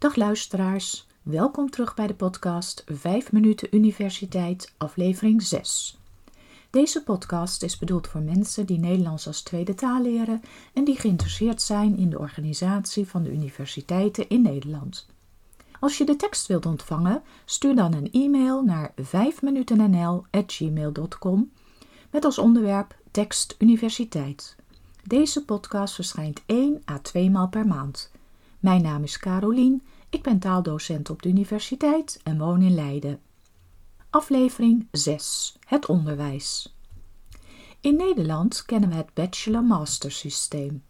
Dag luisteraars, welkom terug bij de podcast 5 minuten universiteit, aflevering 6. Deze podcast is bedoeld voor mensen die Nederlands als tweede taal leren en die geïnteresseerd zijn in de organisatie van de universiteiten in Nederland. Als je de tekst wilt ontvangen, stuur dan een e-mail naar 5minutennl@gmail.com met als onderwerp tekst universiteit. Deze podcast verschijnt 1 à 2 maal per maand. Mijn naam is Carolien, ik ben taaldocent op de universiteit en woon in Leiden. Aflevering 6. Het onderwijs. In Nederland kennen we het bachelor-master systeem.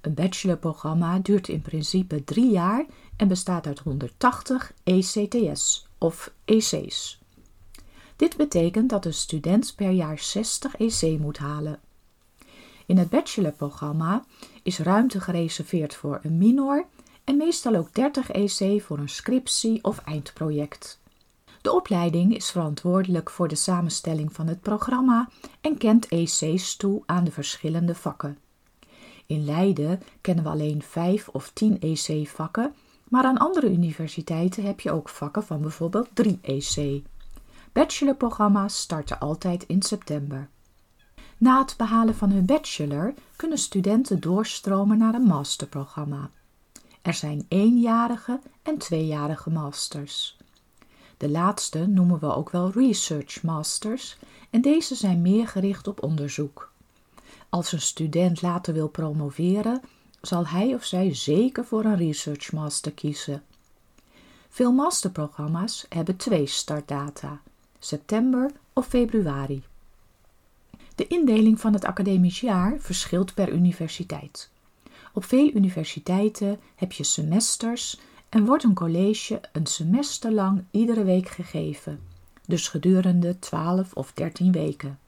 Een bachelorprogramma duurt in principe drie jaar en bestaat uit 180 ECTS of EC's. Dit betekent dat een student per jaar 60 EC moet halen. In het bachelorprogramma is ruimte gereserveerd voor een minor en meestal ook 30 EC voor een scriptie of eindproject. De opleiding is verantwoordelijk voor de samenstelling van het programma en kent EC's toe aan de verschillende vakken. In Leiden kennen we alleen 5 of 10 EC-vakken, maar aan andere universiteiten heb je ook vakken van bijvoorbeeld 3 EC. Bachelorprogramma's starten altijd in september. Na het behalen van hun bachelor kunnen studenten doorstromen naar een masterprogramma. Er zijn eenjarige en tweejarige masters. De laatste noemen we ook wel research masters en deze zijn meer gericht op onderzoek. Als een student later wil promoveren, zal hij of zij zeker voor een research master kiezen. Veel masterprogramma's hebben twee startdata, september of februari. De indeling van het academisch jaar verschilt per universiteit. Op veel universiteiten heb je semesters en wordt een college een semester lang iedere week gegeven, dus gedurende 12 of 13 weken.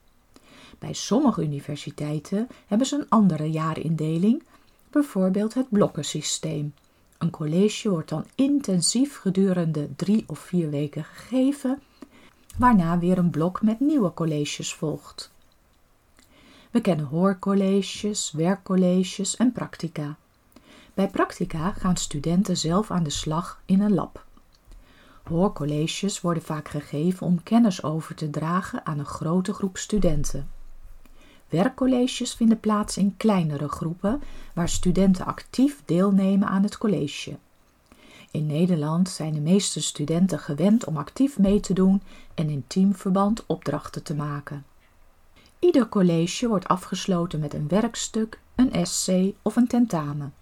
Bij sommige universiteiten hebben ze een andere jaarindeling, bijvoorbeeld het blokkensysteem. Een college wordt dan intensief gedurende drie of vier weken gegeven, waarna weer een blok met nieuwe colleges volgt. We kennen hoorcolleges, werkcolleges en practica. Bij practica gaan studenten zelf aan de slag in een lab. Hoorcolleges worden vaak gegeven om kennis over te dragen aan een grote groep studenten. Werkcolleges vinden plaats in kleinere groepen waar studenten actief deelnemen aan het college. In Nederland zijn de meeste studenten gewend om actief mee te doen en in teamverband opdrachten te maken. Ieder college wordt afgesloten met een werkstuk, een essay of een tentamen.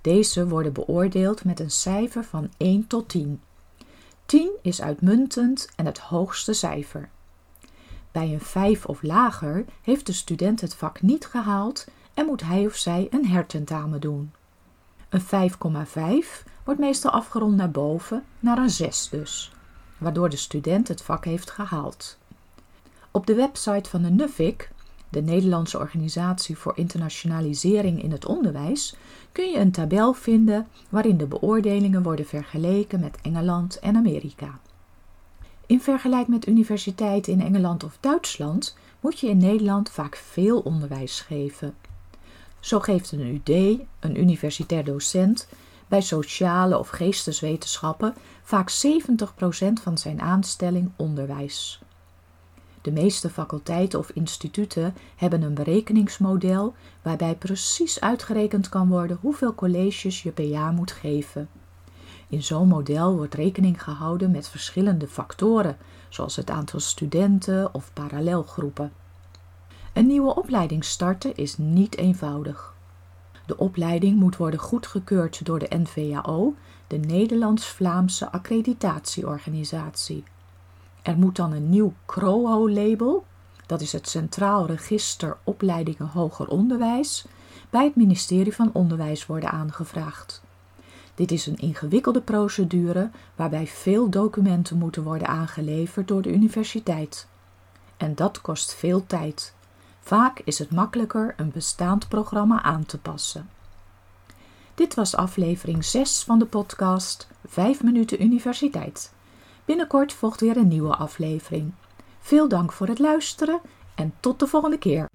Deze worden beoordeeld met een cijfer van 1 tot 10. 10 is uitmuntend en het hoogste cijfer. Bij een 5 of lager heeft de student het vak niet gehaald en moet hij of zij een hertentamen doen. Een 5,5 wordt meestal afgerond naar boven, naar een 6 dus, waardoor de student het vak heeft gehaald. Op de website van de NUFIC, de Nederlandse Organisatie voor Internationalisering in het Onderwijs, kun je een tabel vinden waarin de beoordelingen worden vergeleken met Engeland en Amerika. In vergelijking met universiteiten in Engeland of Duitsland moet je in Nederland vaak veel onderwijs geven. Zo geeft een UD, een universitair docent, bij sociale of geesteswetenschappen vaak 70% van zijn aanstelling onderwijs. De meeste faculteiten of instituten hebben een berekeningsmodel waarbij precies uitgerekend kan worden hoeveel colleges je per jaar moet geven. In zo'n model wordt rekening gehouden met verschillende factoren, zoals het aantal studenten of parallelgroepen. Een nieuwe opleiding starten is niet eenvoudig. De opleiding moet worden goedgekeurd door de NVAO, de Nederlands-Vlaamse accreditatieorganisatie. Er moet dan een nieuw CROHO-label, dat is het Centraal Register Opleidingen Hoger Onderwijs, bij het ministerie van Onderwijs worden aangevraagd. Dit is een ingewikkelde procedure waarbij veel documenten moeten worden aangeleverd door de universiteit. En dat kost veel tijd. Vaak is het makkelijker een bestaand programma aan te passen. Dit was aflevering 6 van de podcast 5 minuten universiteit. Binnenkort volgt weer een nieuwe aflevering. Veel dank voor het luisteren en tot de volgende keer.